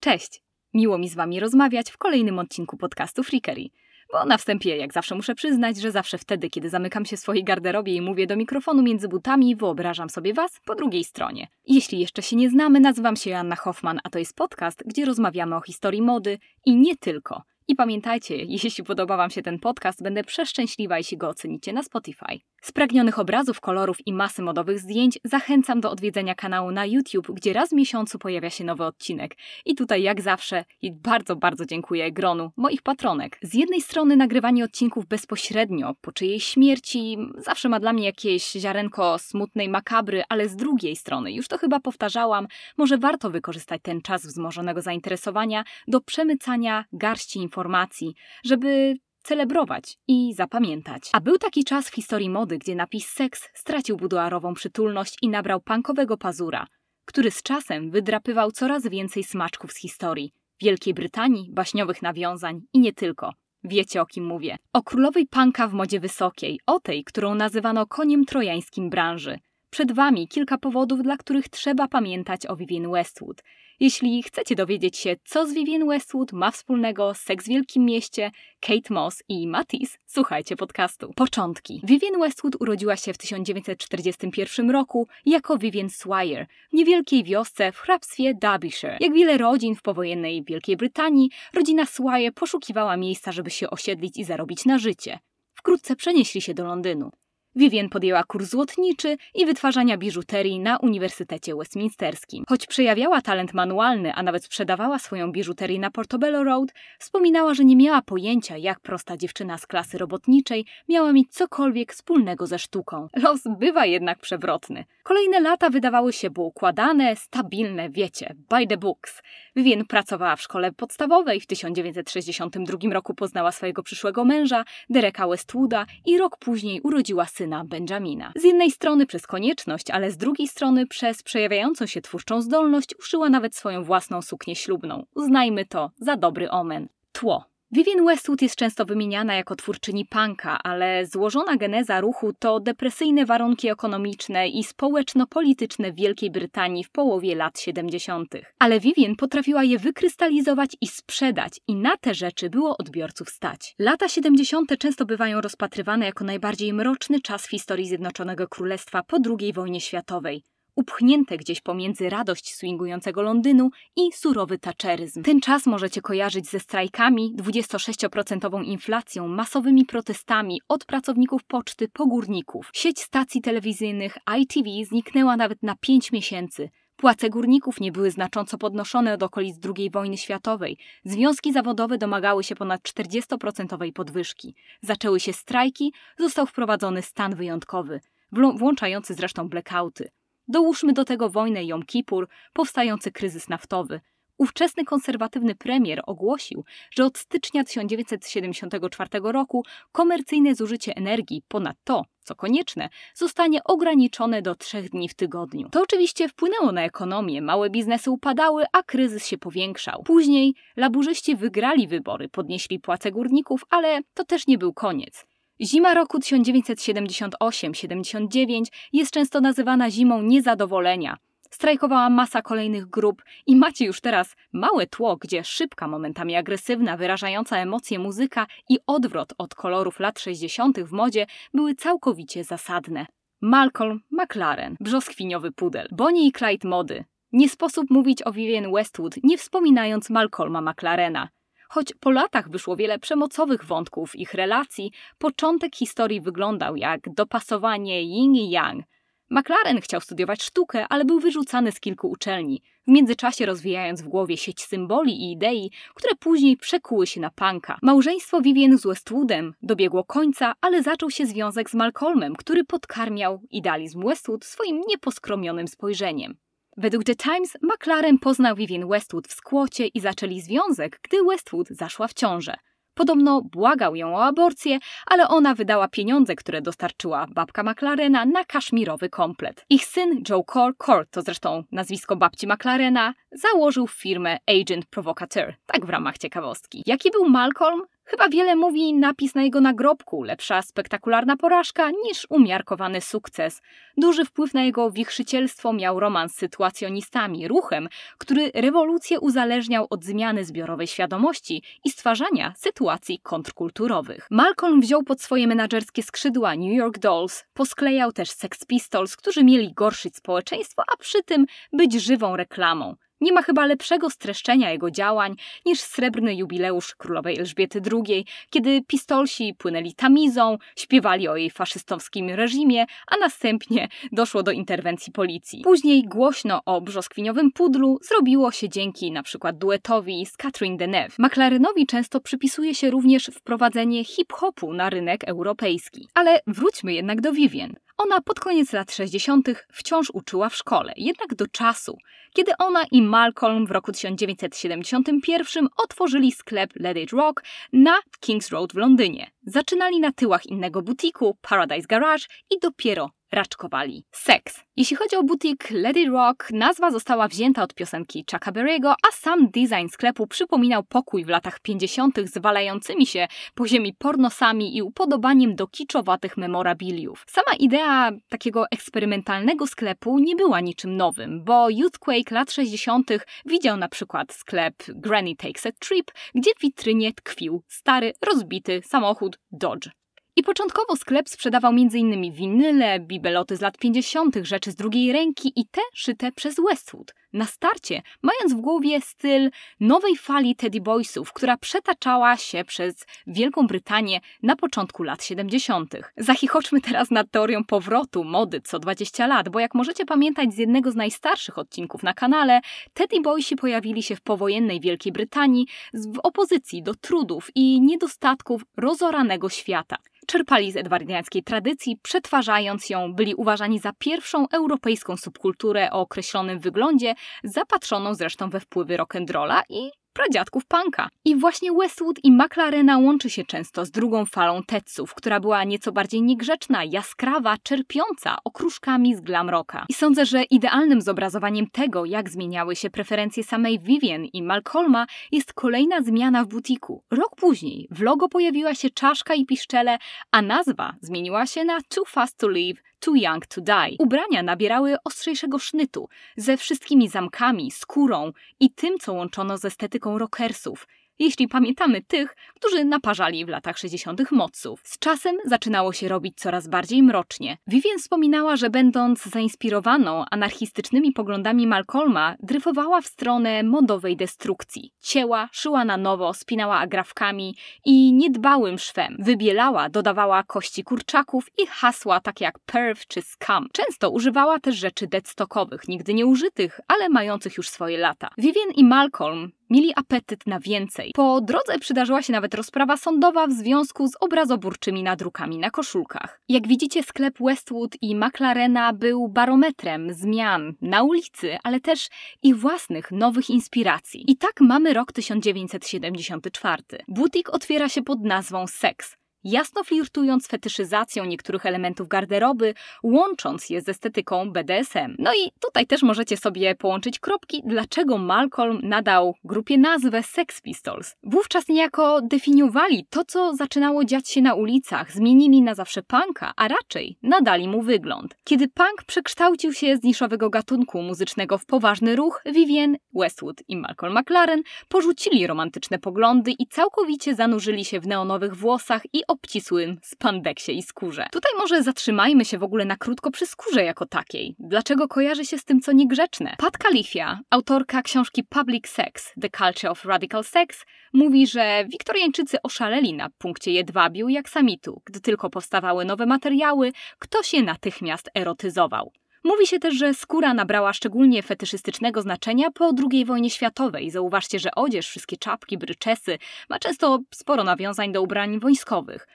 Cześć! Miło mi z Wami rozmawiać w kolejnym odcinku podcastu Freakery. Bo na wstępie, jak zawsze muszę przyznać, że zawsze wtedy, kiedy zamykam się w swojej garderobie i mówię do mikrofonu między butami, wyobrażam sobie Was po drugiej stronie. Jeśli jeszcze się nie znamy, nazywam się Joanna Hoffman, a to jest podcast, gdzie rozmawiamy o historii mody i nie tylko. I pamiętajcie, jeśli podoba Wam się ten podcast, będę przeszczęśliwa, jeśli go ocenicie na Spotify. Spragnionych obrazów, kolorów i masy modowych zdjęć zachęcam do odwiedzenia kanału na YouTube, gdzie raz w miesiącu pojawia się nowy odcinek. I tutaj, jak zawsze, bardzo, bardzo dziękuję gronu moich patronek. Z jednej strony nagrywanie odcinków bezpośrednio po czyjej śmierci zawsze ma dla mnie jakieś ziarenko smutnej makabry, ale z drugiej strony, już to chyba powtarzałam, może warto wykorzystać ten czas wzmożonego zainteresowania do przemycania garści informacji, żeby celebrować i zapamiętać. A był taki czas w historii mody, gdzie napis seks stracił buduarową przytulność i nabrał punkowego pazura, który z czasem wydrapywał coraz więcej smaczków z historii Wielkiej Brytanii, baśniowych nawiązań i nie tylko. Wiecie o kim mówię. O królowej punka w modzie wysokiej, o tej, którą nazywano koniem trojańskim branży. Przed wami kilka powodów, dla których trzeba pamiętać o Vivienne Westwood – jeśli chcecie dowiedzieć się, co z Vivienne Westwood ma wspólnego Seks w Wielkim Mieście, Kate Moss i Matisse, słuchajcie podcastu. Początki. Vivienne Westwood urodziła się w 1941 roku jako Vivienne Swire w niewielkiej wiosce w hrabstwie Derbyshire. Jak wiele rodzin w powojennej Wielkiej Brytanii, rodzina Swire poszukiwała miejsca, żeby się osiedlić i zarobić na życie. Wkrótce przenieśli się do Londynu. Vivien podjęła kurs złotniczy i wytwarzania biżuterii na Uniwersytecie Westminsterskim. Choć przejawiała talent manualny, a nawet sprzedawała swoją biżuterię na Portobello Road, wspominała, że nie miała pojęcia, jak prosta dziewczyna z klasy robotniczej miała mieć cokolwiek wspólnego ze sztuką. Los bywa jednak przewrotny. Kolejne lata wydawały się poukładane, stabilne, wiecie, by the books. Vivien pracowała w szkole podstawowej, w 1962 roku poznała swojego przyszłego męża, Dereka Westwooda i rok później urodziła syna Benjamina. Z jednej strony przez konieczność, ale z drugiej strony przez przejawiającą się twórczą zdolność uszyła nawet swoją własną suknię ślubną. Uznajmy to za dobry omen. Tło. Vivienne Westwood jest często wymieniana jako twórczyni punka, ale złożona geneza ruchu to depresyjne warunki ekonomiczne i społeczno-polityczne Wielkiej Brytanii w połowie lat 70. Ale Vivienne potrafiła je wykrystalizować i sprzedać i na te rzeczy było odbiorców stać. Lata 70. często bywają rozpatrywane jako najbardziej mroczny czas w historii Zjednoczonego Królestwa po II wojnie światowej upchnięte gdzieś pomiędzy radość swingującego Londynu i surowy taczeryzm. Ten czas możecie kojarzyć ze strajkami, 26% inflacją, masowymi protestami od pracowników poczty po górników. Sieć stacji telewizyjnych ITV zniknęła nawet na 5 miesięcy. Płace górników nie były znacząco podnoszone od okolic II wojny światowej. Związki zawodowe domagały się ponad 40% podwyżki. Zaczęły się strajki, został wprowadzony stan wyjątkowy, włączający zresztą blackouty. Dołóżmy do tego wojnę Jom Kippur, powstający kryzys naftowy. Ówczesny konserwatywny premier ogłosił, że od stycznia 1974 roku komercyjne zużycie energii ponad to, co konieczne, zostanie ograniczone do trzech dni w tygodniu. To oczywiście wpłynęło na ekonomię, małe biznesy upadały, a kryzys się powiększał. Później laburzyści wygrali wybory, podnieśli płace górników, ale to też nie był koniec. Zima roku 1978-79 jest często nazywana zimą niezadowolenia. Strajkowała masa kolejnych grup i macie już teraz małe tło, gdzie szybka, momentami agresywna, wyrażająca emocje muzyka i odwrot od kolorów lat 60. w modzie były całkowicie zasadne. Malcolm McLaren, brzoskwiniowy pudel, Bonnie i Clyde mody. Nie sposób mówić o Vivienne Westwood, nie wspominając Malcolma McLarena. Choć po latach wyszło wiele przemocowych wątków ich relacji, początek historii wyglądał jak dopasowanie yin i yang. McLaren chciał studiować sztukę, ale był wyrzucany z kilku uczelni, w międzyczasie rozwijając w głowie sieć symboli i idei, które później przekuły się na punka. Małżeństwo Vivien z Westwoodem dobiegło końca, ale zaczął się związek z Malcolmem, który podkarmiał idealizm Westwood swoim nieposkromionym spojrzeniem. Według The Times McLaren poznał Vivienne Westwood w skłocie i zaczęli związek, gdy Westwood zaszła w ciążę. Podobno błagał ją o aborcję, ale ona wydała pieniądze, które dostarczyła babka McLarena na kaszmirowy komplet. Ich syn Joe Core, Core to zresztą nazwisko babci McLarena, założył firmę Agent Provocateur, tak w ramach ciekawostki. Jaki był Malcolm? Chyba wiele mówi napis na jego nagrobku, lepsza spektakularna porażka niż umiarkowany sukces. Duży wpływ na jego wichrzycielstwo miał romans z sytuacjonistami, ruchem, który rewolucję uzależniał od zmiany zbiorowej świadomości i stwarzania sytuacji kontrkulturowych. Malcolm wziął pod swoje menadżerskie skrzydła New York Dolls, posklejał też Sex Pistols, którzy mieli gorszyć społeczeństwo, a przy tym być żywą reklamą. Nie ma chyba lepszego streszczenia jego działań niż srebrny jubileusz królowej Elżbiety II, kiedy pistolsi płynęli tamizą, śpiewali o jej faszystowskim reżimie, a następnie doszło do interwencji policji. Później głośno o brzoskwiniowym pudlu zrobiło się dzięki np. duetowi z Catherine Deneuve. McLarenowi często przypisuje się również wprowadzenie hip-hopu na rynek europejski. Ale wróćmy jednak do Vivien. Ona pod koniec lat 60. wciąż uczyła w szkole, jednak do czasu, kiedy ona i Malcolm w roku 1971 otworzyli sklep Let It Rock na Kings Road w Londynie. Zaczynali na tyłach innego butiku, Paradise Garage, i dopiero raczkowali. Seks. Jeśli chodzi o butik It Rock, nazwa została wzięta od piosenki Chucka Berry'ego, a sam design sklepu przypominał pokój w latach 50. zwalającymi się po ziemi pornosami i upodobaniem do kiczowatych memorabiliów. Sama idea takiego eksperymentalnego sklepu nie była niczym nowym, bo Youthquake lat 60. widział na przykład sklep Granny Takes a Trip, gdzie w witrynie tkwił stary, rozbity samochód Dodge. I początkowo sklep sprzedawał m.in. winyle, bibeloty z lat 50., rzeczy z drugiej ręki i te szyte przez Westwood. Na starcie, mając w głowie styl nowej fali Teddy Boysów, która przetaczała się przez Wielką Brytanię na początku lat 70. Zachichoczmy teraz nad teorią powrotu mody co 20 lat, bo jak możecie pamiętać z jednego z najstarszych odcinków na kanale, Teddy Boysi pojawili się w powojennej Wielkiej Brytanii w opozycji do trudów i niedostatków rozoranego świata czerpali z edwardiańskiej tradycji, przetwarzając ją, byli uważani za pierwszą europejską subkulturę o określonym wyglądzie, zapatrzoną zresztą we wpływy rock'n'rolla i pradziadków punka. I właśnie Westwood i McLarena łączy się często z drugą falą Tetsów, która była nieco bardziej niegrzeczna, jaskrawa, czerpiąca okruszkami z glam rocka. I sądzę, że idealnym zobrazowaniem tego, jak zmieniały się preferencje samej Vivian i Malcolma, jest kolejna zmiana w butiku. Rok później w logo pojawiła się czaszka i piszczele, a nazwa zmieniła się na Too Fast to Leave Too Young to Die. Ubrania nabierały ostrzejszego sznytu, ze wszystkimi zamkami, skórą i tym, co łączono z estetyką rockersów jeśli pamiętamy tych, którzy naparzali w latach 60. moców. Z czasem zaczynało się robić coraz bardziej mrocznie. Vivien wspominała, że będąc zainspirowaną anarchistycznymi poglądami Malcolma, dryfowała w stronę modowej destrukcji. Cięła, szyła na nowo, spinała agrafkami i niedbałym szwem. Wybielała, dodawała kości kurczaków i hasła takie jak perv czy scam. Często używała też rzeczy deadstockowych, nigdy nie użytych, ale mających już swoje lata. Vivien i Malcolm mieli apetyt na więcej. Po drodze przydarzyła się nawet rozprawa sądowa w związku z obrazoburczymi nadrukami na koszulkach. Jak widzicie, sklep Westwood i McLarena był barometrem zmian na ulicy, ale też ich własnych nowych inspiracji. I tak mamy rok 1974. Butik otwiera się pod nazwą Sex jasno flirtując fetyszyzacją niektórych elementów garderoby, łącząc je z estetyką BDSM. No i tutaj też możecie sobie połączyć kropki, dlaczego Malcolm nadał grupie nazwę Sex Pistols. Wówczas niejako definiowali to, co zaczynało dziać się na ulicach, zmienili na zawsze punka, a raczej nadali mu wygląd. Kiedy punk przekształcił się z niszowego gatunku muzycznego w poważny ruch, Vivienne Westwood i Malcolm McLaren porzucili romantyczne poglądy i całkowicie zanurzyli się w neonowych włosach i obcisłym spandeksie i skórze. Tutaj może zatrzymajmy się w ogóle na krótko przy skórze jako takiej. Dlaczego kojarzy się z tym, co niegrzeczne? Pat Califia, autorka książki Public Sex, The Culture of Radical Sex, mówi, że Wiktoriańczycy oszaleli na punkcie jedwabiu jak samitu. Gdy tylko powstawały nowe materiały, ktoś je natychmiast erotyzował. Mówi się też, że skóra nabrała szczególnie fetyszystycznego znaczenia po II wojnie światowej. Zauważcie, że odzież, wszystkie czapki, bryczesy ma często sporo nawiązań do ubrań wojskowych.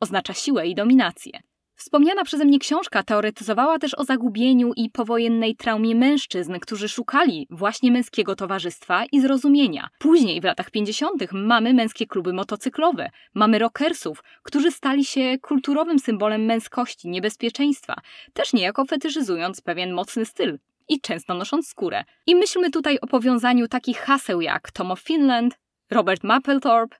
Oznacza siłę i dominację. Wspomniana przeze mnie książka teoretyzowała też o zagubieniu i powojennej traumie mężczyzn, którzy szukali właśnie męskiego towarzystwa i zrozumienia. Później, w latach 50., mamy męskie kluby motocyklowe, mamy rockersów, którzy stali się kulturowym symbolem męskości, niebezpieczeństwa, też niejako fetyszyzując pewien mocny styl i często nosząc skórę. I myślmy tutaj o powiązaniu takich haseł jak Tom of Finland, Robert Mapplethorpe,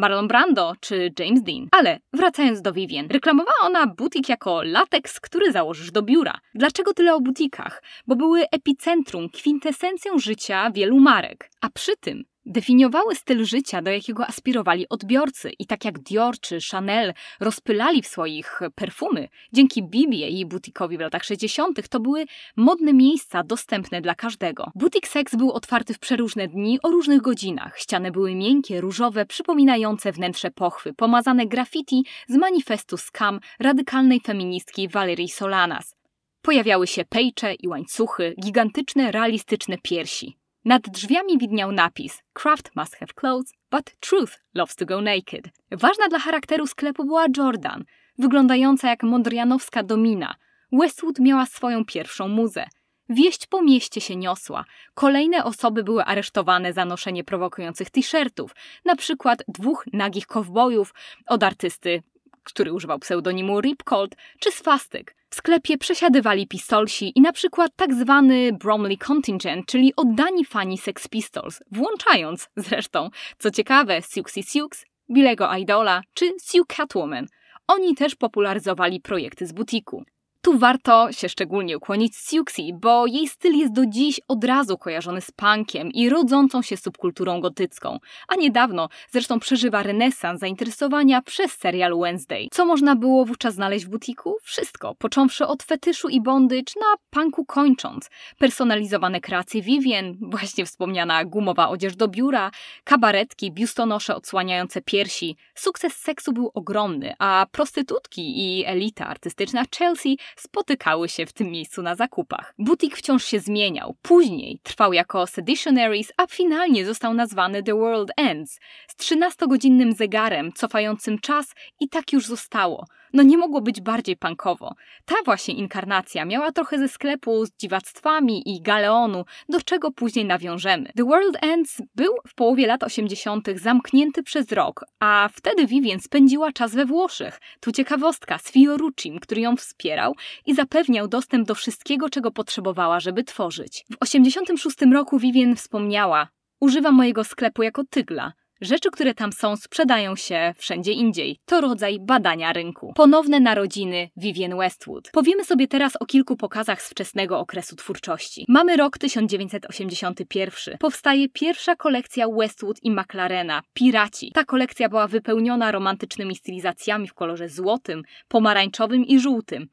Marlon Brando czy James Dean. Ale wracając do Vivien, reklamowała ona butik jako lateks, który założysz do biura. Dlaczego tyle o butikach? Bo były epicentrum, kwintesencją życia wielu marek. A przy tym definiowały styl życia, do jakiego aspirowali odbiorcy i tak jak Dior czy Chanel rozpylali w swoich perfumy, dzięki Bibie i butikowi w latach 60. to były modne miejsca dostępne dla każdego. Butik Sex był otwarty w przeróżne dni o różnych godzinach. Ściany były miękkie, różowe, przypominające wnętrze pochwy, pomazane graffiti z manifestu Scam radykalnej feministki Valerie Solanas. Pojawiały się pejcze i łańcuchy, gigantyczne, realistyczne piersi. Nad drzwiami widniał napis Craft must have clothes, but truth loves to go naked. Ważna dla charakteru sklepu była Jordan, wyglądająca jak mondrianowska domina. Westwood miała swoją pierwszą muzę. Wieść po mieście się niosła. Kolejne osoby były aresztowane za noszenie prowokujących t-shirtów, na przykład dwóch nagich kowbojów od artysty, który używał pseudonimu Ripcold, czy Swastik. W sklepie przesiadywali pistolsi i na przykład tak zwany Bromley Contingent, czyli oddani fani Sex Pistols, włączając zresztą, co ciekawe, Siouxsie Sioux, Billego Idola czy Sue Catwoman. Oni też popularyzowali projekty z butiku. Tu warto się szczególnie ukłonić Siuxi, bo jej styl jest do dziś od razu kojarzony z punkiem i rodzącą się subkulturą gotycką, a niedawno zresztą przeżywa renesans zainteresowania przez serial Wednesday. Co można było wówczas znaleźć w butiku? Wszystko, począwszy od fetyszu i bondage na punku kończąc. Personalizowane kreacje Vivien, właśnie wspomniana gumowa odzież do biura, kabaretki, biustonosze odsłaniające piersi. Sukces seksu był ogromny, a prostytutki i elita artystyczna Chelsea spotykały się w tym miejscu na zakupach. Butik wciąż się zmieniał. Później trwał jako Seditionaries, a finalnie został nazwany The World Ends z 13-godzinnym zegarem cofającym czas i tak już zostało. No nie mogło być bardziej punkowo. Ta właśnie inkarnacja miała trochę ze sklepu z dziwactwami i galeonu, do czego później nawiążemy. The World Ends był w połowie lat 80. zamknięty przez rok, a wtedy Vivien spędziła czas we Włoszech. Tu ciekawostka z Fioruccim, który ją wspierał i zapewniał dostęp do wszystkiego, czego potrzebowała, żeby tworzyć. W 86 roku Vivien wspomniała: Używam mojego sklepu jako tygla. Rzeczy, które tam są, sprzedają się wszędzie indziej. To rodzaj badania rynku. Ponowne narodziny Vivienne Westwood. Powiemy sobie teraz o kilku pokazach z wczesnego okresu twórczości. Mamy rok 1981. Powstaje pierwsza kolekcja Westwood i McLarena, Piraci. Ta kolekcja była wypełniona romantycznymi stylizacjami w kolorze złotym, pomarańczowym i żółtym.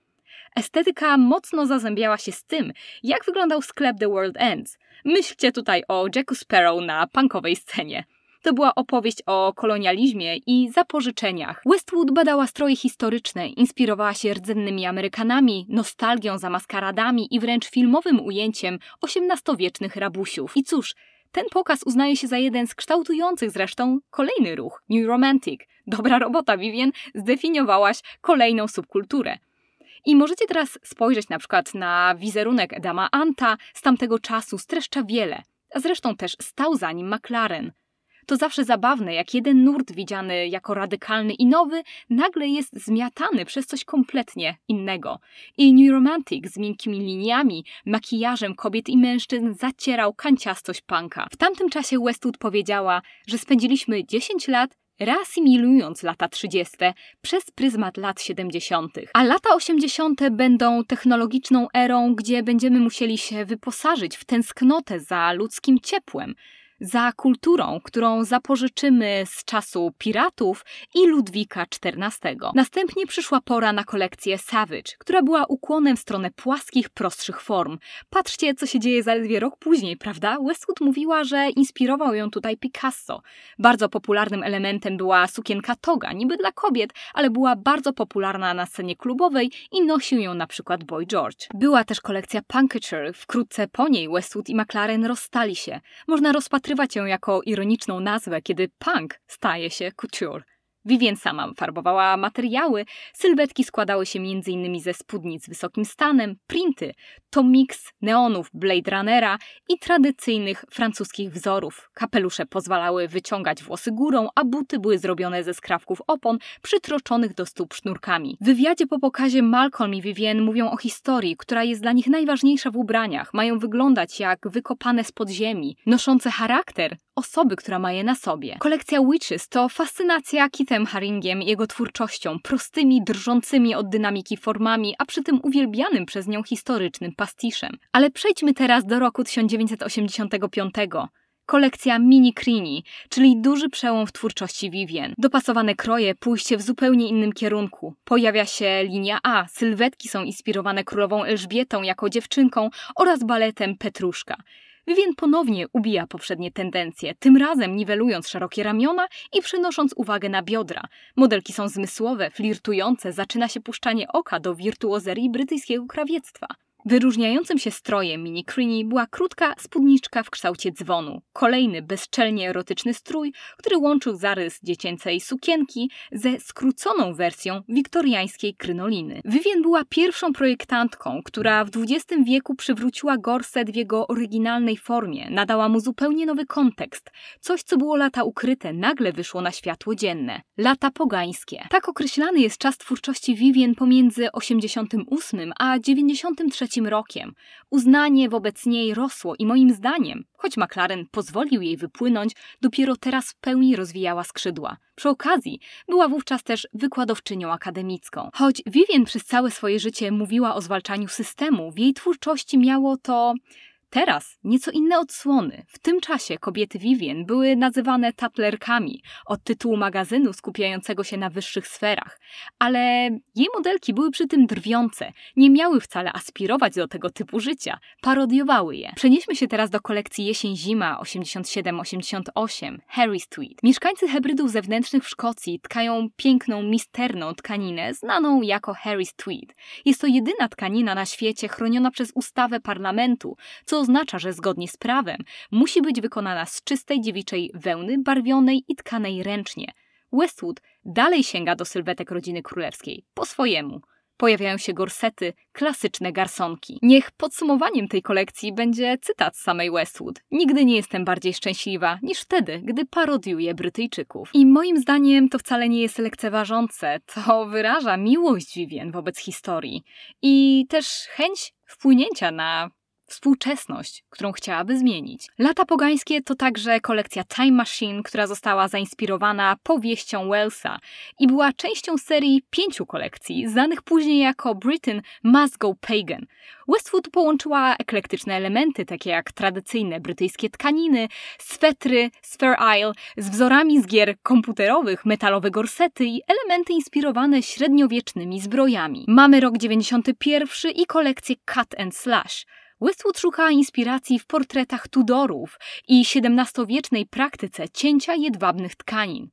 Estetyka mocno zazębiała się z tym, jak wyglądał sklep The World Ends. Myślcie tutaj o Jacku Sparrow na punkowej scenie. To była opowieść o kolonializmie i zapożyczeniach. Westwood badała stroje historyczne, inspirowała się rdzennymi Amerykanami, nostalgią za maskaradami i wręcz filmowym ujęciem XVIII-wiecznych rabusiów. I cóż, ten pokaz uznaje się za jeden z kształtujących zresztą kolejny ruch New Romantic. Dobra robota, Vivien, zdefiniowałaś kolejną subkulturę. I możecie teraz spojrzeć na przykład na wizerunek Edama Anta z tamtego czasu, streszcza wiele. A zresztą też stał za nim McLaren. To zawsze zabawne, jak jeden nurt widziany jako radykalny i nowy, nagle jest zmiatany przez coś kompletnie innego. I New Romantic z miękkimi liniami, makijażem kobiet i mężczyzn zacierał kanciastość punka. W tamtym czasie Westwood powiedziała, że spędziliśmy 10 lat reasymilując lata 30. przez pryzmat lat 70., a lata 80. będą technologiczną erą, gdzie będziemy musieli się wyposażyć w tęsknotę za ludzkim ciepłem, za kulturą, którą zapożyczymy z czasu piratów i Ludwika XIV. Następnie przyszła pora na kolekcję Savage, która była ukłonem w stronę płaskich, prostszych form. Patrzcie, co się dzieje zaledwie rok później, prawda? Westwood mówiła, że inspirował ją tutaj Picasso. Bardzo popularnym elementem była sukienka toga, niby dla kobiet, ale była bardzo popularna na scenie klubowej i nosił ją na przykład Boy George. Była też kolekcja Punkature. Wkrótce po niej Westwood i McLaren rozstali się. Można rozpatrywać rozpatrywać ją jako ironiczną nazwę, kiedy punk staje się couture. Vivien sama farbowała materiały, sylwetki składały się m.in. ze spódnic z wysokim stanem, printy, to miks neonów Blade Runnera i tradycyjnych francuskich wzorów. Kapelusze pozwalały wyciągać włosy górą, a buty były zrobione ze skrawków opon przytroczonych do stóp sznurkami. W wywiadzie po pokazie Malcolm i Vivien mówią o historii, która jest dla nich najważniejsza w ubraniach. Mają wyglądać jak wykopane z podziemi, noszące charakter osoby, która ma je na sobie. Kolekcja Witches to fascynacja Kithem Haringiem jego twórczością, prostymi, drżącymi od dynamiki formami, a przy tym uwielbianym przez nią historycznym pastiszem. Ale przejdźmy teraz do roku 1985 kolekcja Mini Crini, czyli duży przełom w twórczości Vivien. Dopasowane kroje, pójście w zupełnie innym kierunku. Pojawia się linia A, sylwetki są inspirowane królową Elżbietą jako dziewczynką oraz baletem Petruszka. Vivien ponownie ubija poprzednie tendencje, tym razem niwelując szerokie ramiona i przenosząc uwagę na biodra. Modelki są zmysłowe, flirtujące, zaczyna się puszczanie oka do wirtuozerii brytyjskiego krawiectwa. Wyróżniającym się strojem Mini Creenie była krótka spódniczka w kształcie dzwonu. Kolejny bezczelnie erotyczny strój, który łączył zarys dziecięcej sukienki ze skróconą wersją wiktoriańskiej krynoliny. Vivien była pierwszą projektantką, która w XX wieku przywróciła gorset w jego oryginalnej formie, nadała mu zupełnie nowy kontekst. Coś, co było lata ukryte, nagle wyszło na światło dzienne. Lata pogańskie. Tak określany jest czas twórczości Vivien pomiędzy 88 a 93 rokiem. Uznanie wobec niej rosło i moim zdaniem, choć McLaren pozwolił jej wypłynąć, dopiero teraz w pełni rozwijała skrzydła. Przy okazji była wówczas też wykładowczynią akademicką. Choć Vivien przez całe swoje życie mówiła o zwalczaniu systemu, w jej twórczości miało to Teraz nieco inne odsłony. W tym czasie kobiety Vivien były nazywane taplerkami od tytułu magazynu skupiającego się na wyższych sferach, ale jej modelki były przy tym drwiące, nie miały wcale aspirować do tego typu życia, parodiowały je. Przenieśmy się teraz do kolekcji jesień-zima 87-88 Harry's Tweed. Mieszkańcy hybrydów zewnętrznych w Szkocji tkają piękną, misterną tkaninę znaną jako Harry's Tweed. Jest to jedyna tkanina na świecie chroniona przez ustawę parlamentu, co oznacza, że zgodnie z prawem musi być wykonana z czystej dziewiczej wełny, barwionej i tkanej ręcznie. Westwood dalej sięga do sylwetek rodziny królewskiej, po swojemu. Pojawiają się gorsety, klasyczne garsonki. Niech podsumowaniem tej kolekcji będzie cytat samej Westwood. Nigdy nie jestem bardziej szczęśliwa niż wtedy, gdy parodiuję Brytyjczyków. I moim zdaniem to wcale nie jest lekceważące, to wyraża miłość Vivien wobec historii i też chęć wpłynięcia na współczesność, którą chciałaby zmienić. Lata pogańskie to także kolekcja Time Machine, która została zainspirowana powieścią Wellsa i była częścią serii pięciu kolekcji, znanych później jako Britain Must Go Pagan. Westwood połączyła eklektyczne elementy, takie jak tradycyjne brytyjskie tkaniny, swetry z Fair Isle z wzorami z gier komputerowych, metalowe gorsety i elementy inspirowane średniowiecznymi zbrojami. Mamy rok 91 i kolekcję Cut and Slash. Westwood szuka inspiracji w portretach Tudorów i XVII-wiecznej praktyce cięcia jedwabnych tkanin.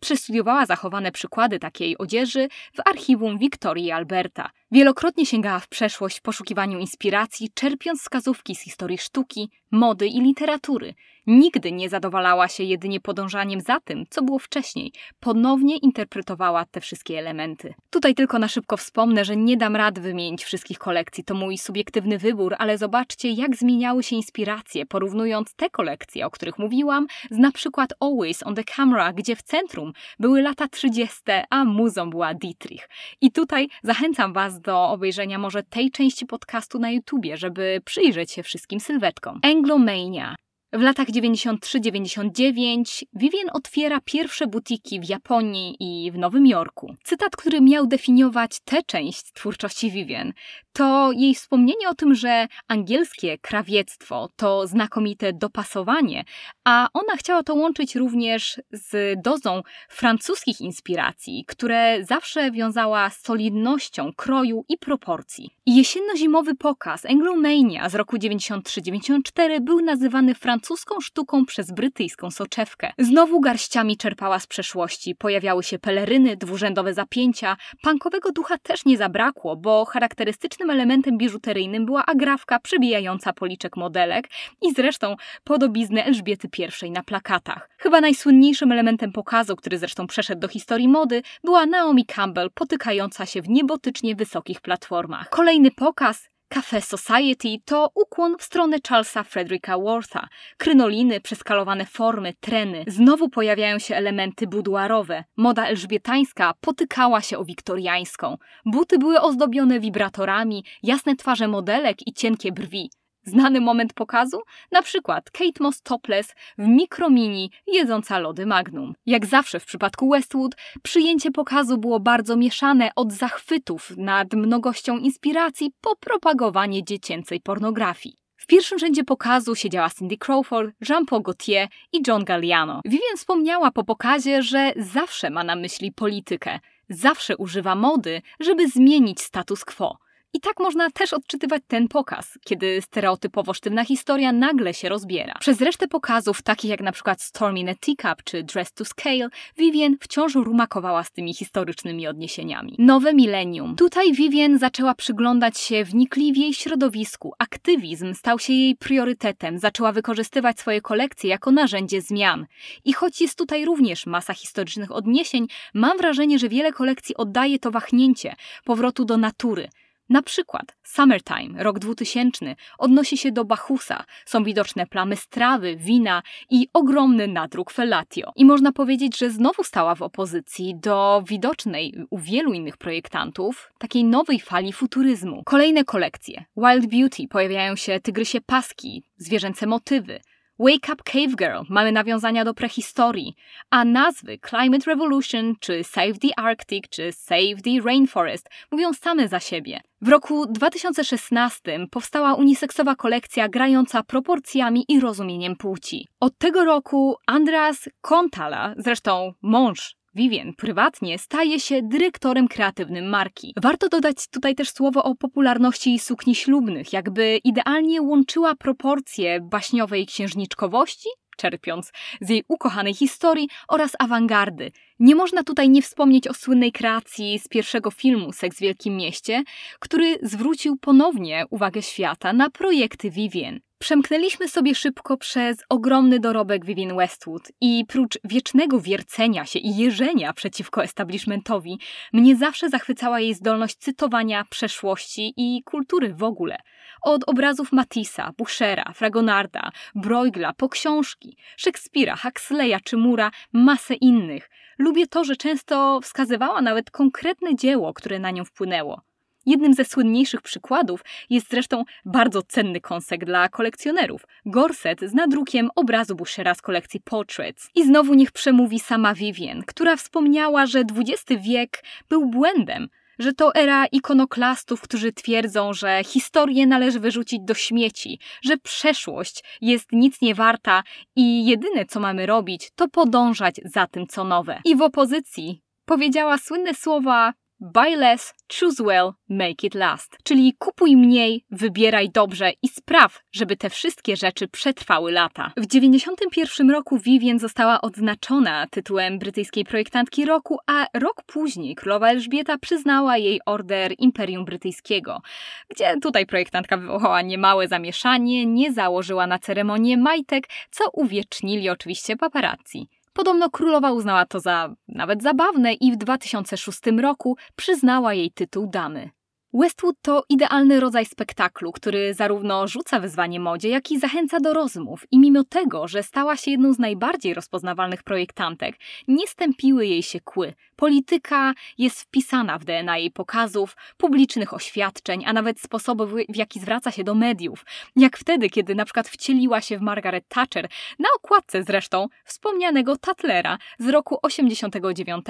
Przestudiowała zachowane przykłady takiej odzieży w archiwum Wiktorii Alberta. Wielokrotnie sięgała w przeszłość w poszukiwaniu inspiracji, czerpiąc wskazówki z historii sztuki, mody i literatury. Nigdy nie zadowalała się jedynie podążaniem za tym, co było wcześniej. Ponownie interpretowała te wszystkie elementy. Tutaj tylko na szybko wspomnę, że nie dam rad wymienić wszystkich kolekcji, to mój subiektywny wybór, ale zobaczcie, jak zmieniały się inspiracje, porównując te kolekcje, o których mówiłam, z na przykład Always on the Camera, gdzie w centrum były lata 30., a muzą była Dietrich. I tutaj zachęcam Was do obejrzenia może tej części podcastu na YouTubie, żeby przyjrzeć się wszystkim sylwetkom. Anglomania w latach 93-99 Vivien otwiera pierwsze butiki w Japonii i w Nowym Jorku. Cytat, który miał definiować tę część twórczości Vivien, to jej wspomnienie o tym, że angielskie krawiectwo to znakomite dopasowanie, a ona chciała to łączyć również z dozą francuskich inspiracji, które zawsze wiązała z solidnością kroju i proporcji. Jesienno-zimowy pokaz Anglomania z roku 93-94 był nazywany francuskim francuską sztuką przez brytyjską soczewkę. Znowu garściami czerpała z przeszłości, pojawiały się peleryny, dwurzędowe zapięcia, punkowego ducha też nie zabrakło, bo charakterystycznym elementem biżuteryjnym była agrafka przybijająca policzek modelek i zresztą podobizny Elżbiety I na plakatach. Chyba najsłynniejszym elementem pokazu, który zresztą przeszedł do historii mody, była Naomi Campbell potykająca się w niebotycznie wysokich platformach. Kolejny pokaz Cafe Society to ukłon w stronę Charlesa Fredericka Wortha. Krynoliny, przeskalowane formy, treny. Znowu pojawiają się elementy buduarowe. Moda elżbietańska potykała się o wiktoriańską. Buty były ozdobione wibratorami, jasne twarze modelek i cienkie brwi. Znany moment pokazu? Na przykład Kate Moss topless w mikromini jedząca lody Magnum. Jak zawsze w przypadku Westwood, przyjęcie pokazu było bardzo mieszane od zachwytów nad mnogością inspiracji po propagowanie dziecięcej pornografii. W pierwszym rzędzie pokazu siedziała Cindy Crawford, Jean-Paul Gaultier i John Galliano. Vivian wspomniała po pokazie, że zawsze ma na myśli politykę, zawsze używa mody, żeby zmienić status quo. I tak można też odczytywać ten pokaz, kiedy stereotypowo sztywna historia nagle się rozbiera. Przez resztę pokazów, takich jak na przykład Storm in a Teacup czy Dress to Scale, Vivian wciąż rumakowała z tymi historycznymi odniesieniami. Nowe milenium. Tutaj Vivian zaczęła przyglądać się wnikliwiej środowisku. Aktywizm stał się jej priorytetem. Zaczęła wykorzystywać swoje kolekcje jako narzędzie zmian. I choć jest tutaj również masa historycznych odniesień, mam wrażenie, że wiele kolekcji oddaje to wahnięcie powrotu do natury na przykład Summertime, rok 2000, odnosi się do Bachusa. Są widoczne plamy strawy, wina i ogromny nadruk fellatio. I można powiedzieć, że znowu stała w opozycji do widocznej u wielu innych projektantów takiej nowej fali futuryzmu. Kolejne kolekcje. Wild Beauty pojawiają się tygrysie paski, zwierzęce motywy. Wake Up Cave Girl mamy nawiązania do prehistorii, a nazwy Climate Revolution, czy Save the Arctic, czy Save the Rainforest mówią same za siebie. W roku 2016 powstała uniseksowa kolekcja grająca proporcjami i rozumieniem płci. Od tego roku Andras Kontala, zresztą mąż Vivien prywatnie staje się dyrektorem kreatywnym marki. Warto dodać tutaj też słowo o popularności sukni ślubnych, jakby idealnie łączyła proporcje baśniowej księżniczkowości czerpiąc z jej ukochanej historii oraz awangardy. Nie można tutaj nie wspomnieć o słynnej kreacji z pierwszego filmu Seks w Wielkim Mieście, który zwrócił ponownie uwagę świata na projekty Vivien. Przemknęliśmy sobie szybko przez ogromny dorobek Vivienne Westwood i prócz wiecznego wiercenia się i jeżenia przeciwko establishmentowi, mnie zawsze zachwycała jej zdolność cytowania przeszłości i kultury w ogóle. Od obrazów Matissa, Buchera, Fragonarda, Bruegla po książki, Szekspira, Huxleya czy Mura, masę innych. Lubię to, że często wskazywała nawet konkretne dzieło, które na nią wpłynęło. Jednym ze słynniejszych przykładów jest zresztą bardzo cenny kąsek dla kolekcjonerów. Gorset z nadrukiem obrazu Bushera z kolekcji Portraits. I znowu niech przemówi sama Vivien, która wspomniała, że XX wiek był błędem, że to era ikonoklastów, którzy twierdzą, że historię należy wyrzucić do śmieci, że przeszłość jest nic nie warta i jedyne co mamy robić, to podążać za tym, co nowe. I w opozycji powiedziała słynne słowa Buy less, choose well, make it last. Czyli kupuj mniej, wybieraj dobrze i spraw, żeby te wszystkie rzeczy przetrwały lata. W 1991 roku Vivien została odznaczona tytułem brytyjskiej projektantki roku, a rok później królowa Elżbieta przyznała jej order Imperium Brytyjskiego, gdzie tutaj projektantka wywołała niemałe zamieszanie, nie założyła na ceremonię majtek, co uwiecznili oczywiście paparazzi. Podobno królowa uznała to za nawet zabawne i w 2006 roku przyznała jej tytuł damy. Westwood to idealny rodzaj spektaklu, który zarówno rzuca wyzwanie modzie, jak i zachęca do rozmów. I mimo tego, że stała się jedną z najbardziej rozpoznawalnych projektantek, nie stępiły jej się kły. Polityka jest wpisana w DNA jej pokazów, publicznych oświadczeń, a nawet sposobów, w jaki zwraca się do mediów. Jak wtedy, kiedy na przykład wcieliła się w Margaret Thatcher, na okładce zresztą wspomnianego Tatlera z roku 89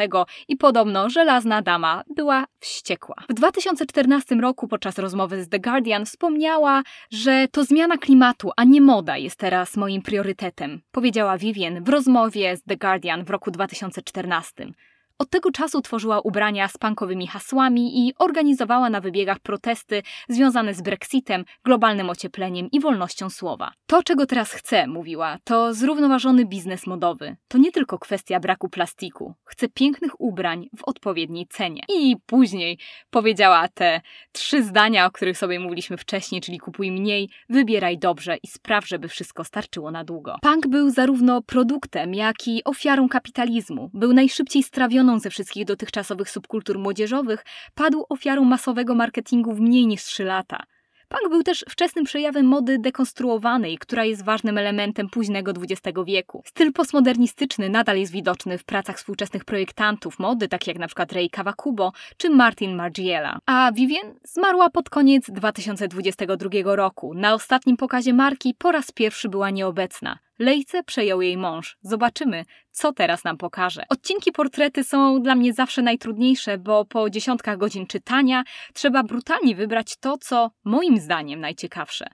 i podobno żelazna dama była wściekła. W 2014 roku podczas rozmowy z The Guardian wspomniała, że to zmiana klimatu, a nie moda jest teraz moim priorytetem, powiedziała Vivien w rozmowie z The Guardian w roku 2014. Od tego czasu tworzyła ubrania z punkowymi hasłami i organizowała na wybiegach protesty związane z Brexitem, globalnym ociepleniem i wolnością słowa. To, czego teraz chcę, mówiła, to zrównoważony biznes modowy. To nie tylko kwestia braku plastiku. Chcę pięknych ubrań w odpowiedniej cenie. I później powiedziała te trzy zdania, o których sobie mówiliśmy wcześniej, czyli kupuj mniej, wybieraj dobrze i spraw, żeby wszystko starczyło na długo. Punk był zarówno produktem, jak i ofiarą kapitalizmu. Był najszybciej strawiony ze wszystkich dotychczasowych subkultur młodzieżowych, padł ofiarą masowego marketingu w mniej niż 3 lata. Punk był też wczesnym przejawem mody dekonstruowanej, która jest ważnym elementem późnego XX wieku. Styl postmodernistyczny nadal jest widoczny w pracach współczesnych projektantów mody, takich jak np. Rei Kawakubo czy Martin Margiela. A Vivien zmarła pod koniec 2022 roku. Na ostatnim pokazie marki po raz pierwszy była nieobecna. Lejce przejął jej mąż. Zobaczymy, co teraz nam pokaże. Odcinki portrety są dla mnie zawsze najtrudniejsze, bo po dziesiątkach godzin czytania trzeba brutalnie wybrać to, co moim zdaniem najciekawsze.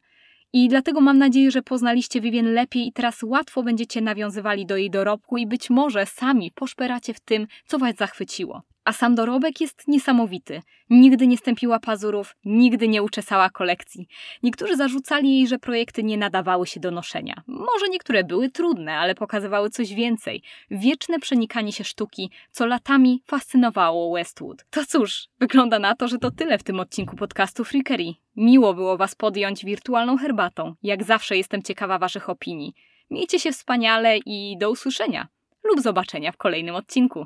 I dlatego mam nadzieję, że poznaliście Vivien lepiej i teraz łatwo będziecie nawiązywali do jej dorobku i być może sami poszperacie w tym, co was zachwyciło. A sam dorobek jest niesamowity. Nigdy nie stępiła pazurów, nigdy nie uczesała kolekcji. Niektórzy zarzucali jej, że projekty nie nadawały się do noszenia. Może niektóre były trudne, ale pokazywały coś więcej. Wieczne przenikanie się sztuki, co latami fascynowało Westwood. To cóż, wygląda na to, że to tyle w tym odcinku podcastu Freakery. Miło było Was podjąć wirtualną herbatą. Jak zawsze jestem ciekawa Waszych opinii. Miejcie się wspaniale i do usłyszenia lub zobaczenia w kolejnym odcinku.